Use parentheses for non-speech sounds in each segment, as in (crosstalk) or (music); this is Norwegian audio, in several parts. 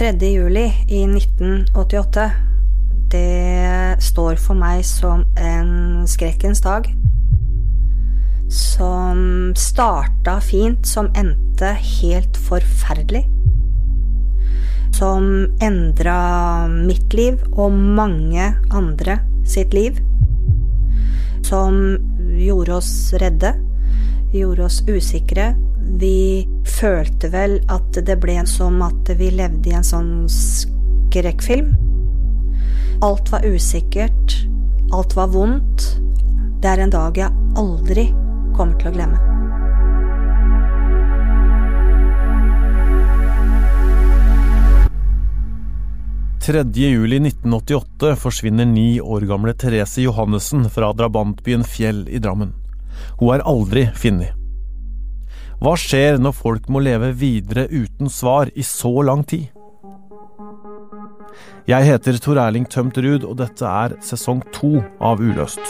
3. juli i 1988, det står for meg som en skrekkens dag. Som starta fint, som endte helt forferdelig. Som endra mitt liv og mange andre sitt liv. Som gjorde oss redde, gjorde oss usikre, vi følte vel at det ble som at vi levde i en sånn skrekkfilm. Alt var usikkert. Alt var vondt. Det er en dag jeg aldri kommer til å glemme. juli 1988 forsvinner ni år gamle Therese Johannessen fra drabantbyen Fjell i Drammen. Hun er aldri funnet. Hva skjer når folk må leve videre uten svar i så lang tid? Jeg heter Tor Erling Tømt Ruud, og dette er sesong to av Uløst.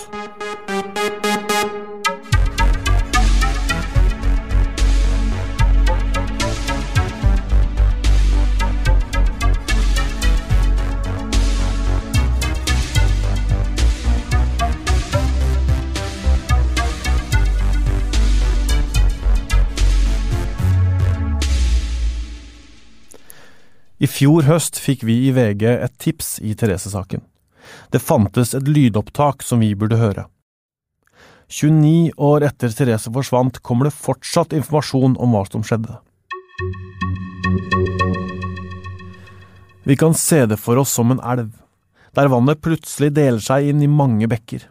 I fjor høst fikk vi i VG et tips i Therese-saken. Det fantes et lydopptak som vi burde høre. 29 år etter Therese forsvant, kommer det fortsatt informasjon om hva som skjedde. Vi kan se det for oss som en elv, der vannet plutselig deler seg inn i mange bekker.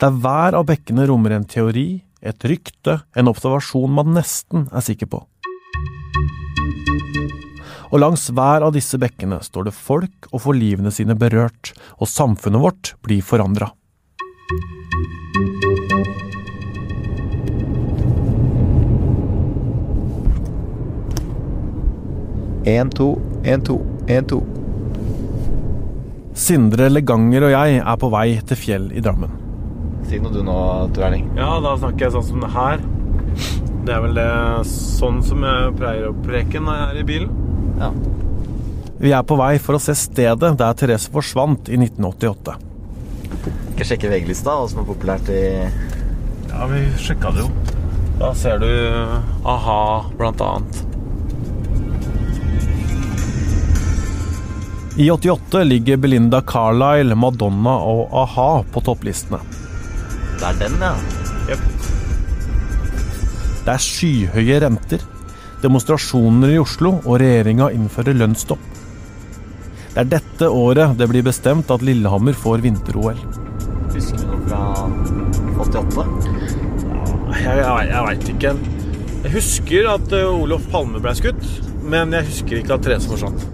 Der hver av bekkene rommer en teori, et rykte, en observasjon man nesten er sikker på og langs hver av disse bekkene står det folk og får livene sine berørt, og samfunnet vårt blir forandra. En, to, en, to, en, to. Sindre Leganger og jeg er på vei til Fjell i Drammen. Si noe du nå, Erling. Ja, da snakker jeg sånn som det her. Det er vel det sånn som jeg pleier å preke når jeg er i bilen. Ja. Vi er på vei for å se stedet der Therese forsvant i 1988. Skal sjekke VG-lista, hva som er populært i Ja, vi sjekka det jo. Da ser du a-ha, blant annet. I 88 ligger Belinda Carlisle, Madonna og a-ha på topplistene. Det er den, ja. Yep. Det er skyhøye renter demonstrasjoner i Oslo og regjeringa innfører lønnsstopp. Det er dette året det blir bestemt at Lillehammer får vinter-OL. Husker du noe fra 88? Jeg jeg, jeg veit ikke. Jeg husker at uh, Olof Palme ble skutt, men jeg husker ikke at Therese forsvant.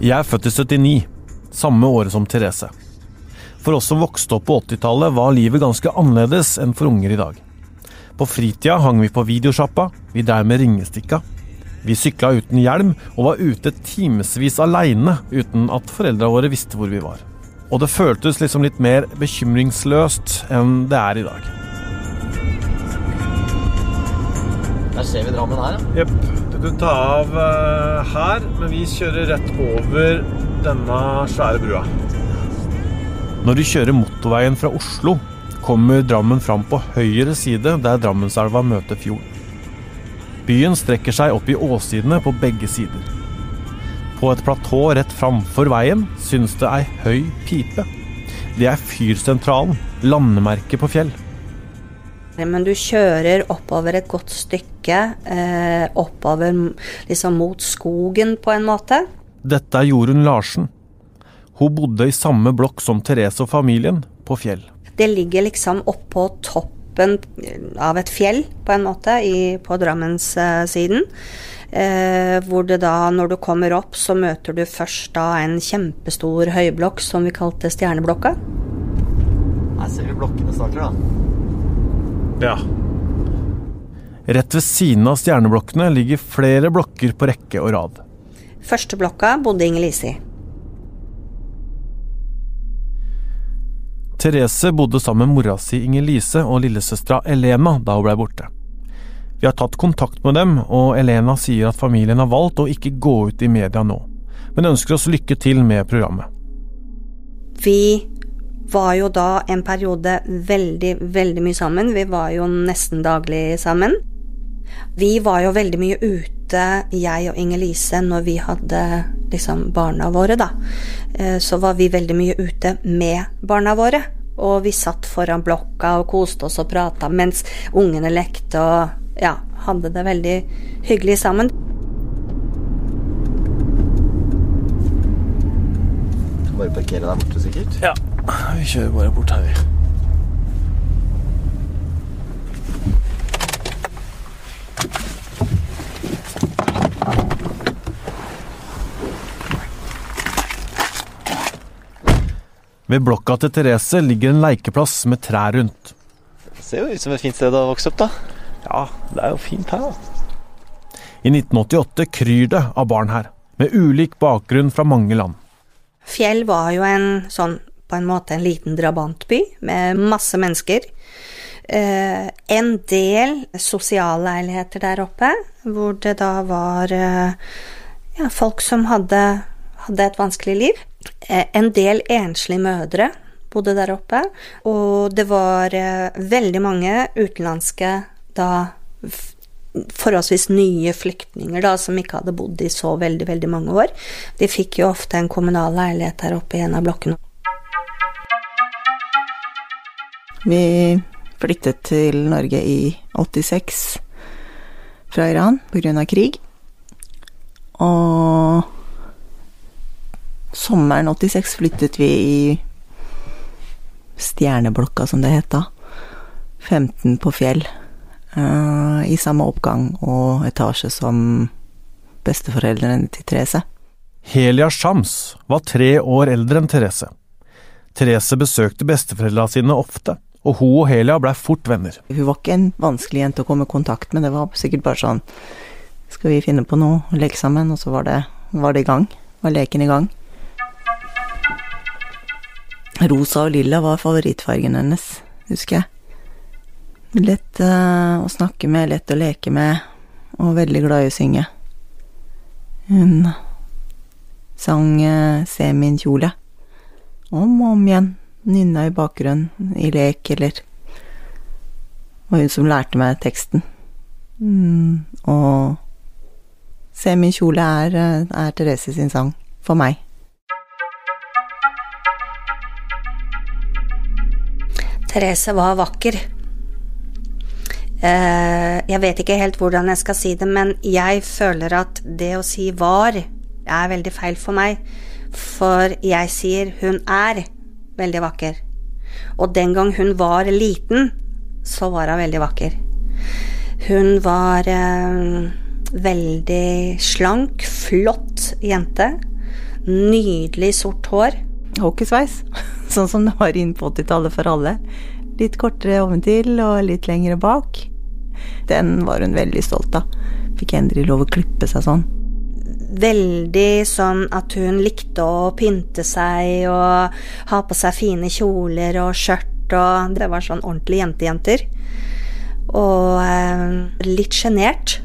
Jeg er født i 79, samme året som Therese. For oss som vokste opp på 80-tallet, var livet ganske annerledes enn for unger i dag. På fritida hang vi på videosjappa, vi dreiv med ringestikka. Vi sykla uten hjelm og var ute timevis aleine uten at foreldra våre visste hvor vi var. Og det føltes liksom litt mer bekymringsløst enn det er i dag. Der ser vi Drammen her, ja. Jepp. Du kan ta av uh, her, men vi kjører rett over denne svære brua. Når du kjører motorveien fra Oslo, kommer Drammen fram på høyre side der Drammenselva møter fjorden. Byen strekker seg opp i åssidene på begge sider. På et platå rett framfor veien synes det ei høy pipe. Det er fyrsentralen, landemerket på Fjell. Men du kjører oppover et godt stykke, eh, oppover liksom mot skogen på en måte. Dette er Jorunn Larsen. Hun bodde i samme blokk som Therese og familien, på Fjell. Det ligger liksom oppå topp toppen av et fjell, på en måte, i, på Drammenssiden. Eh, hvor det da, når du kommer opp, så møter du først da en kjempestor høyblokk som vi kalte Stjerneblokka. Her ser vi blokkene starter, da. Ja. Rett ved siden av stjerneblokkene ligger flere blokker på rekke og rad. Første blokka bodde Inger Lise i. Therese bodde sammen med mora si Inger Lise og lillesøstera Elena da hun blei borte. Vi har tatt kontakt med dem, og Elena sier at familien har valgt å ikke gå ut i media nå, men ønsker oss lykke til med programmet. Vi var jo da en periode veldig, veldig mye sammen. Vi var jo nesten daglig sammen. Vi var jo veldig mye ute, jeg og Inger-Lise, når vi hadde liksom barna våre, da. Eh, så var vi veldig mye ute med barna våre. Og vi satt foran blokka og koste oss og prata mens ungene lekte og ja, hadde det veldig hyggelig sammen. Bare parkere der borte, sikkert. Ja, vi kjører bare bort her, vi. Ved blokka til Therese ligger en leikeplass med trær rundt. Det ser jo ut som et fint sted å vokse opp, da. Ja, det er jo fint her, da. I 1988 kryr det av barn her, med ulik bakgrunn fra mange land. Fjell var jo en sånn på en måte en liten drabantby med masse mennesker. Eh, en del sosialleiligheter der oppe, hvor det da var eh, ja, folk som hadde, hadde et vanskelig liv. Eh, en del enslige mødre bodde der oppe, og det var eh, veldig mange utenlandske da forholdsvis nye flyktninger da, som ikke hadde bodd i så veldig, veldig mange år. De fikk jo ofte en kommunal leilighet der oppe i en av blokkene. Vi flyttet til Norge i 86 fra Iran pga. krig. Og sommeren 86 flyttet vi i Stjerneblokka, som det het da. 15 på Fjell. Uh, I samme oppgang og etasje som besteforeldrene til Therese. Helia Shams var tre år eldre enn Therese. Therese besøkte besteforeldra sine ofte, og hun og Helia blei fort venner. Hun var ikke en vanskelig jente å komme i kontakt med, det var sikkert bare sånn Skal vi finne på noe, leke sammen? Og så var det, var det i gang. Var leken i gang. Rosa og lilla var favorittfargen hennes, husker jeg. Lett uh, å snakke med, lett å leke med, og veldig glad i å synge. Hun sang uh, Se min kjole om og om igjen, nynna i bakgrunnen, i lek, eller var hun som lærte meg teksten. Mm, og Se min kjole er, eh, er Therese sin sang, for meg. Therese var vakker. Eh, jeg vet ikke helt hvordan jeg skal si det, men jeg føler at det å si var er veldig feil for meg. For jeg sier hun er veldig vakker. Og den gang hun var liten, så var hun veldig vakker. Hun var eh, veldig slank, flott jente. Nydelig sort hår. Hockeysveis, (laughs) sånn som det var inn på 80-tallet for alle. Litt kortere oventil og litt lengre bak. Den var hun veldig stolt av. Fikk endelig lov å klippe seg sånn. Veldig sånn at hun likte å pynte seg og ha på seg fine kjoler og skjørt og Det var sånn ordentlige jentejenter. Og eh, litt sjenert.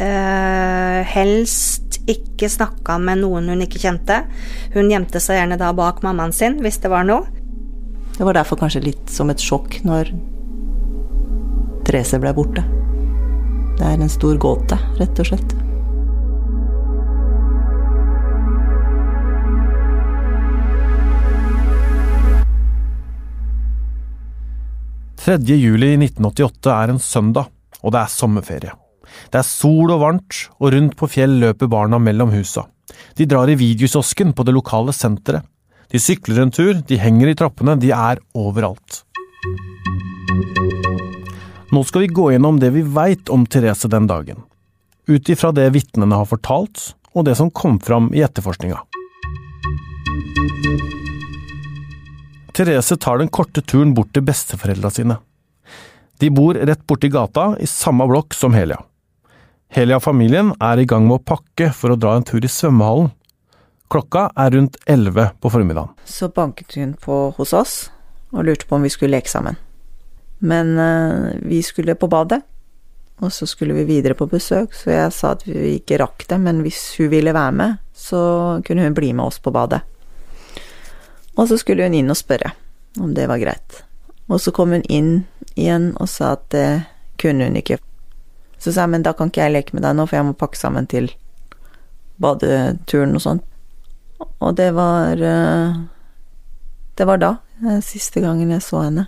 Eh, helst ikke snakka med noen hun ikke kjente. Hun gjemte seg gjerne da bak mammaen sin hvis det var noe. Det var derfor kanskje litt som et sjokk når Therese ble borte. Det er en stor gåte, rett og slett. 3. juli 1988 er en søndag, og det er sommerferie. Det er sol og varmt, og rundt på Fjell løper barna mellom husa. De drar i videokiosken på det lokale senteret. De sykler en tur, de henger i trappene, de er overalt. Nå skal vi gå gjennom det vi veit om Therese den dagen. Ut ifra det vitnene har fortalt, og det som kom fram i etterforskninga. Therese tar den korte turen bort til besteforeldra sine. De bor rett borti gata, i samme blokk som Helia. Helia-familien er i gang med å pakke for å dra en tur i svømmehallen. Klokka er rundt elleve på formiddagen. Så banket hun på hos oss og lurte på om vi skulle leke sammen. Men uh, vi skulle på badet, og så skulle vi videre på besøk, så jeg sa at vi ikke rakk det, men hvis hun ville være med, så kunne hun bli med oss på badet. Og så skulle hun inn og spørre om det var greit. Og så kom hun inn igjen og sa at det kunne hun ikke. Så sa jeg, men da kan ikke jeg leke med deg nå, for jeg må pakke sammen til badeturen og sånt. Og det var eh, Det var da, eh, siste gangen jeg så henne.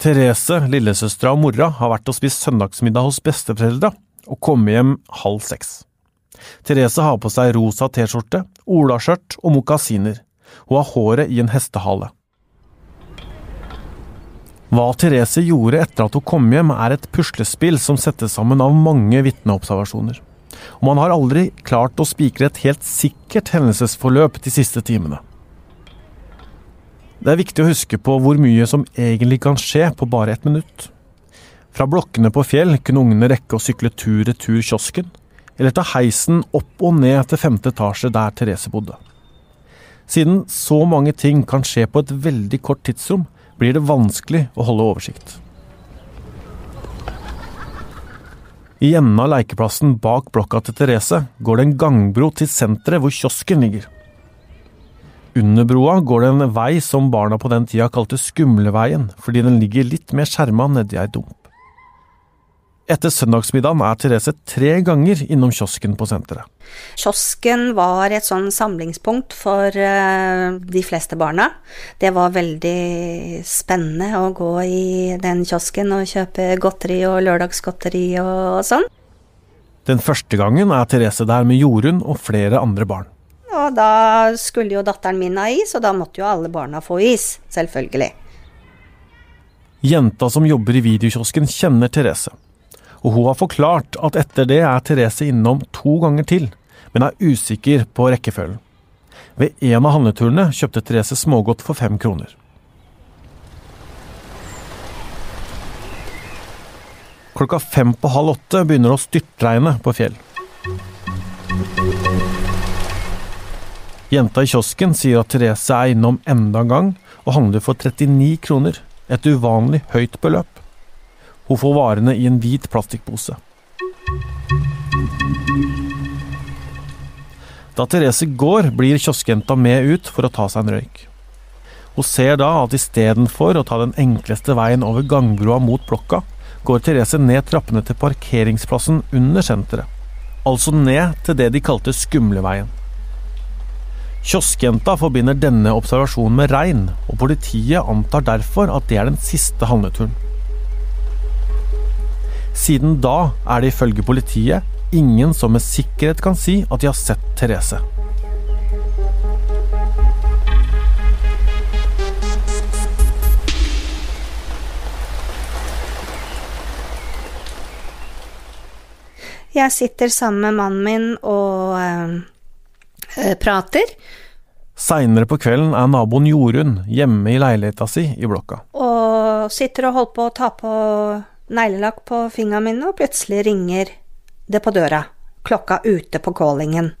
Therese, lillesøstera og mora har vært og spist søndagsmiddag hos besteforeldra og kommet hjem halv seks. Therese har på seg rosa T-skjorte, olaskjørt og mokasiner. Hun har håret i en hestehale. Hva Therese gjorde etter at hun kom hjem, er et puslespill som settes sammen av mange vitneobservasjoner. Og man har aldri klart å spikre et helt sikkert hendelsesforløp de siste timene. Det er viktig å huske på hvor mye som egentlig kan skje på bare ett minutt. Fra blokkene på Fjell kunne ungene rekke å sykle tur-retur kiosken, eller ta heisen opp og ned til femte etasje der Therese bodde. Siden så mange ting kan skje på et veldig kort tidsrom, blir det vanskelig å holde oversikt. I enden av lekeplassen bak blokka til Therese går det en gangbro til senteret hvor kiosken ligger. Under broa går det en vei som barna på den tida kalte Skumleveien, fordi den ligger litt mer skjerma nedi ei dump. Etter søndagsmiddagen er Therese tre ganger innom kiosken på senteret. Kiosken var et sånn samlingspunkt for uh, de fleste barna. Det var veldig spennende å gå i den kiosken og kjøpe godteri og lørdagsgodteri og sånn. Den første gangen er Therese der med Jorunn og flere andre barn. Og da skulle jo datteren min ha is, og da måtte jo alle barna få is. Selvfølgelig. Jenta som jobber i videokiosken kjenner Therese og hun har forklart at etter det er Therese innom to ganger til, men er usikker på rekkefølgen. Ved en av handleturene kjøpte Therese smågodt for fem kroner. Klokka fem på halv åtte begynner det å styrtregne på Fjell. Jenta i kiosken sier at Therese er innom enda en gang og handler for 39 kroner, et uvanlig høyt beløp. Hun får varene i en hvit plastikkpose. Da Therese går, blir kioskjenta med ut for å ta seg en røyk. Hun ser da at istedenfor å ta den enkleste veien over gangbrua mot blokka, går Therese ned trappene til parkeringsplassen under senteret. Altså ned til det de kalte Skumleveien. Kioskjenta forbinder denne observasjonen med regn, og politiet antar derfor at det er den siste handleturen. Siden da er det ifølge politiet ingen som med sikkerhet kan si at de har sett Therese. Jeg sitter sammen med mannen min og øh, prater. Seinere på kvelden er naboen Jorunn hjemme i leiligheta si i blokka. Og sitter og holder på å ta på neglelakk på fingrene mine, og plutselig ringer det på døra. Klokka ute på callingen.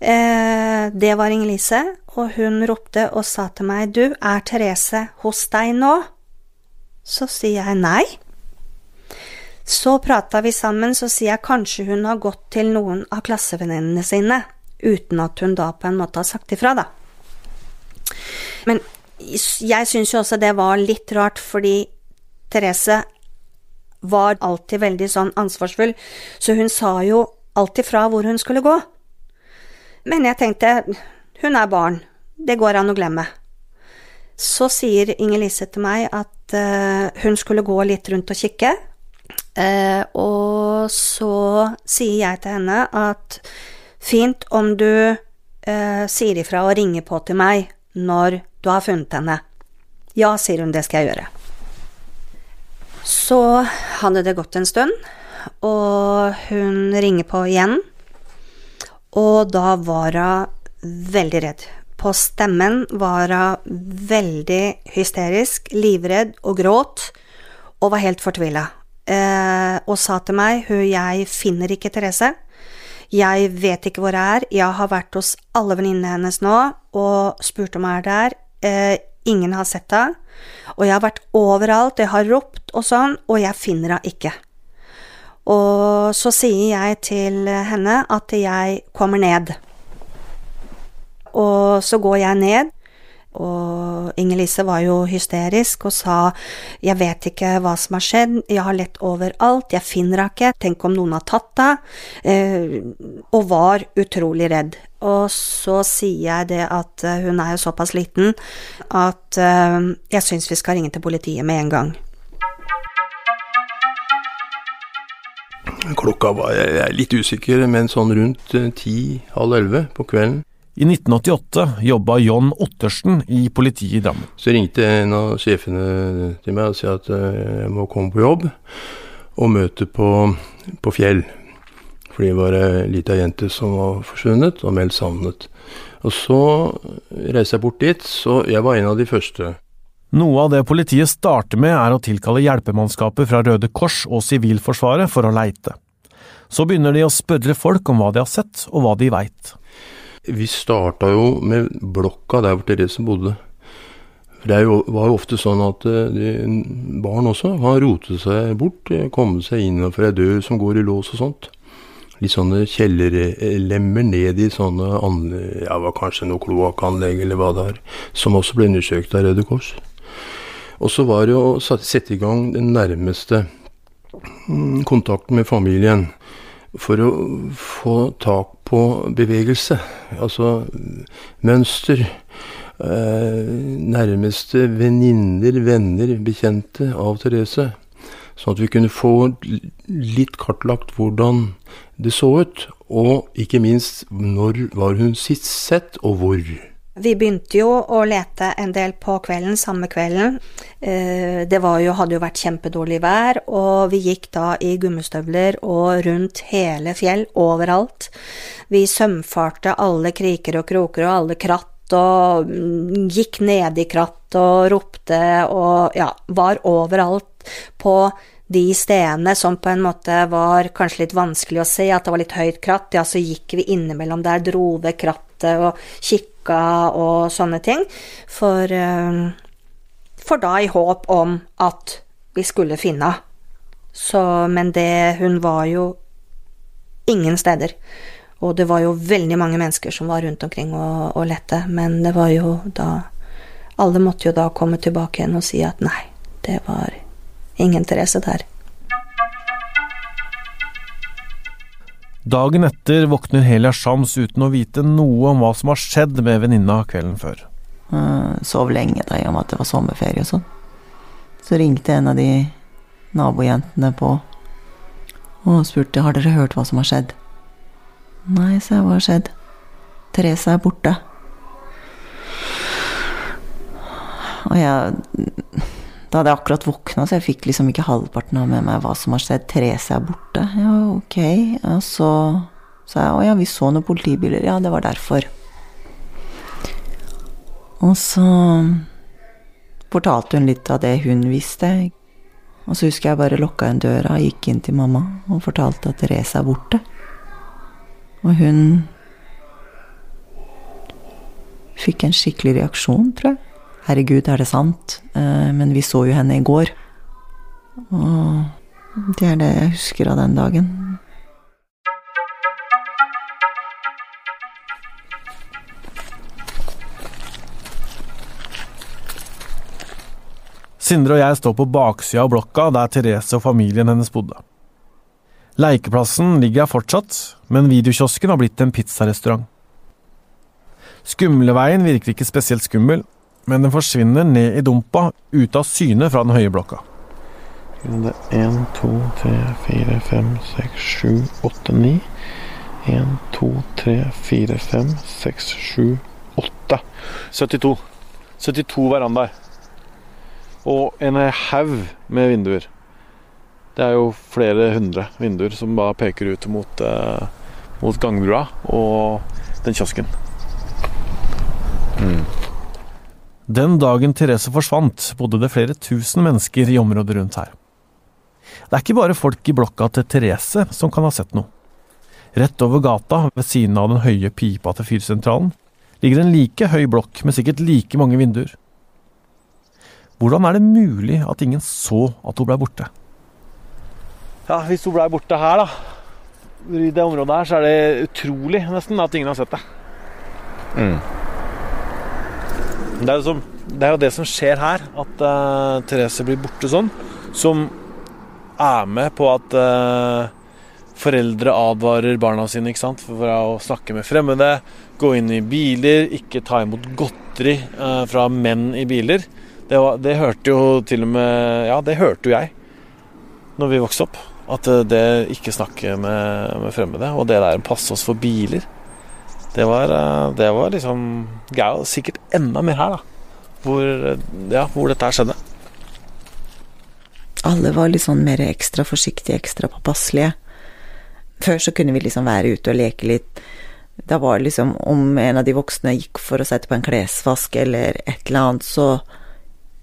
Eh, det var Inger-Lise, og hun ropte og sa til meg, du, er Therese hos deg nå? Så sier jeg nei. Så prata vi sammen, så sier jeg kanskje hun har gått til noen av klassevenninnene sine, uten at hun da på en måte har sagt ifra, da. Men jeg syns jo også det var litt rart, fordi Therese var alltid veldig sånn ansvarsfull, så hun sa jo alltid fra hvor hun skulle gå. Men jeg tenkte, hun er barn, det går an å glemme. Så sier Inger-Lise til meg at uh, hun skulle gå litt rundt og kikke, uh, og så sier jeg til henne at fint om du uh, sier ifra og ringer på til meg når du har funnet henne. Ja, sier hun, det skal jeg gjøre. Så hadde det gått en stund, og hun ringer på igjen. Og da var hun veldig redd. På stemmen var hun veldig hysterisk, livredd og gråt, og var helt fortvila. Eh, og sa til meg hun, jeg finner ikke Therese. Jeg vet ikke hvor jeg er. Jeg har vært hos alle venninnene hennes nå og spurt om hun er der. Eh, ingen har sett henne. Og jeg har vært overalt, jeg har ropt og sånn, og jeg finner henne ikke. Og så sier jeg til henne at jeg kommer ned. Og så går jeg ned, og Inger-Lise var jo hysterisk og sa jeg vet ikke hva som har skjedd, jeg har lett overalt, jeg finner henne ikke, tenk om noen har tatt henne, eh, og var utrolig redd. Og så sier jeg det at eh, hun er jo såpass liten at eh, jeg syns vi skal ringe til politiet med en gang. Klokka var jeg er litt usikker, men sånn rundt ti-halv elleve på kvelden. I 1988 jobba John Ottersen i politiet i Drammen. Så ringte en av sjefene til meg og sa at eh, jeg må komme på jobb og møte på, på Fjell. Fordi det var ei lita jente som var forsvunnet og meldt savnet. Og så reiste jeg bort dit, så jeg var en av de første. Noe av det politiet starter med, er å tilkalle hjelpemannskaper fra Røde Kors og Sivilforsvaret for å leite. Så begynner de å spørre folk om hva de har sett, og hva de veit. Vi starta jo med blokka der hvor Therese bodde. Det jo, var jo ofte sånn at eh, de, barn også kan rotet seg bort, komme seg innenfor ei dør som går i lås og sånt. Litt sånne kjellerlemmer ned i sånne ja, var kanskje noe kloakkanlegg eller hva det er, som også ble undersøkt av Røde Kors. Og så var det å sette i gang den nærmeste mm, kontakten med familien for å få tak på bevegelse, altså mønster. Eh, nærmeste venninner, venner, bekjente av Therese. Sånn at vi kunne få litt kartlagt hvordan det så ut, og ikke minst når var hun sist sett, og hvor. Vi begynte jo å lete en del på kvelden, samme kvelden. Eh, det jo, hadde jo vært kjempedårlig vær, og vi gikk da i gummistøvler og rundt hele fjell, overalt. Vi sømfarte alle kriker og kroker og alle kratt, og mm, gikk ned i kratt og ropte og ja, var overalt på de stedene som på en måte var kanskje litt vanskelig å se, at det var litt høyt kratt, ja, så gikk vi innimellom der, dro ved krattet og kikka og sånne ting. For, eh, for da i håp om at vi skulle finne henne. Så, men det Hun var jo ingen steder. Og det var jo veldig mange mennesker som var rundt omkring og, og lette, men det var jo da Alle måtte jo da komme tilbake igjen og si at nei, det var ingen Therese der. Dagen etter våkner Helia Shams uten å vite noe om hva som har skjedd med venninna kvelden før. Jeg sov lenge da i og med at det var sommerferie og sånn. Så ringte en av de nabojentene på og spurte har dere hørt hva som har skjedd. Nei, sa jeg, hva har skjedd? Therese er borte. Og jeg da hadde jeg akkurat våkna, så jeg fikk liksom ikke halvparten av med meg hva som har skjedd. Therese er borte. Ja, ok. Og så sa jeg å ja, vi så noen politibiler. Ja, det var derfor. Og så fortalte hun litt av det hun visste. Og så husker jeg bare lukka igjen døra, gikk inn til mamma og fortalte at Therese er borte. Og hun fikk en skikkelig reaksjon, tror jeg. Herregud, er det sant? Eh, men vi så jo henne i går. Og det er det jeg husker av den dagen. Sindre og jeg står på baksida av blokka der Therese og familien hennes bodde. Leikeplassen ligger her fortsatt, men videokiosken har blitt en pizzarestaurant. Skumleveien virker ikke spesielt skummel, men den forsvinner ned i dumpa, ute av syne fra den høye blokka. Det er 1, 2, 3, 4, 5, 6, 7, 8, 9. 1, 2, 3, 4, 5, 6, 7, 8. 72. 72 verandaer. Og en haug med vinduer. Det er jo flere hundre vinduer som bare peker ut mot, eh, mot gangbrua og den kiosken. Mm. Den dagen Therese forsvant, bodde det flere tusen mennesker i området rundt her. Det er ikke bare folk i blokka til Therese som kan ha sett noe. Rett over gata, ved siden av den høye pipa til fyrsentralen, ligger en like høy blokk med sikkert like mange vinduer. Hvordan er det mulig at ingen så at hun ble borte? Ja, Hvis hun ble borte her, da, i det området her, så er det utrolig nesten at ingen har sett det. Mm. Det er, som, det er jo det som skjer her, at uh, Therese blir borte sånn, som er med på at uh, foreldre advarer barna sine ikke sant? for å snakke med fremmede, gå inn i biler, ikke ta imot godteri uh, fra menn i biler. Det, var, det, hørte jo til og med Ja, det hørte jo jeg når vi vokste opp. At det ikke snakke med, med fremmede, og det der passe oss for biler. Det var, det var liksom gøy. er sikkert enda mer her, da. Hvor, ja, hvor dette her skjedde. Alle var litt sånn mer ekstra forsiktige, ekstra påpasselige. Før så kunne vi liksom være ute og leke litt. Da var det liksom om en av de voksne gikk for å sette på en klesvask eller et eller annet, så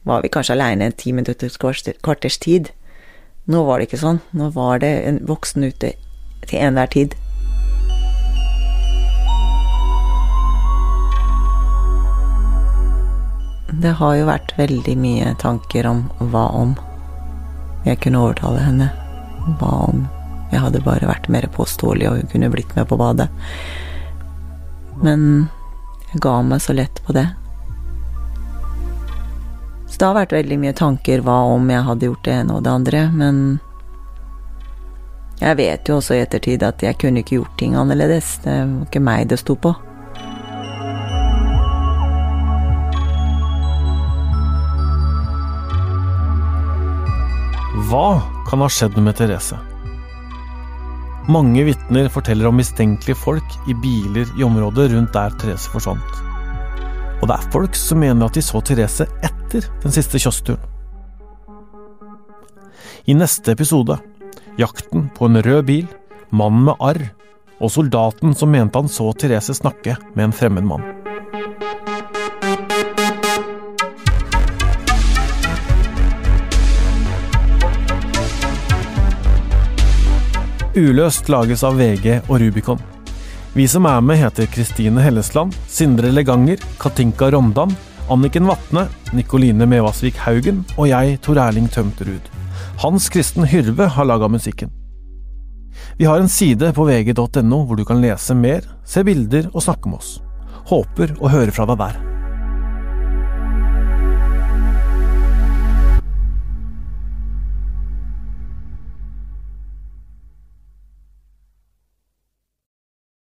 var vi kanskje aleine en ti minutters kvarters tid. Nå var det ikke sånn. Nå var det en voksen ute til enhver tid. Det har jo vært veldig mye tanker om hva om jeg kunne overtale henne. Hva om jeg hadde bare vært mer påståelig og hun kunne blitt med på badet. Men jeg ga meg så lett på det. Så det har vært veldig mye tanker hva om jeg hadde gjort det ene og det andre, men jeg vet jo også i ettertid at jeg kunne ikke gjort ting annerledes. Det var ikke meg det sto på. Hva kan ha skjedd med Therese? Mange vitner forteller om mistenkelige folk i biler i området rundt der Therese forsvant. Og det er folk som mener at de så Therese etter den siste kioskturen. I neste episode jakten på en rød bil, mannen med arr og soldaten som mente han så Therese snakke med en fremmed mann. Uløst lages av VG og Rubicon. Vi som er med, heter Kristine Hellesland, Sindre Leganger, Katinka Rondan, Anniken Vatne, Nikoline Mevasvik Haugen og jeg, Tor Erling Tømterud. Hans Kristen Hyrve har laga musikken. Vi har en side på vg.no hvor du kan lese mer, se bilder og snakke med oss. Håper å høre fra deg der.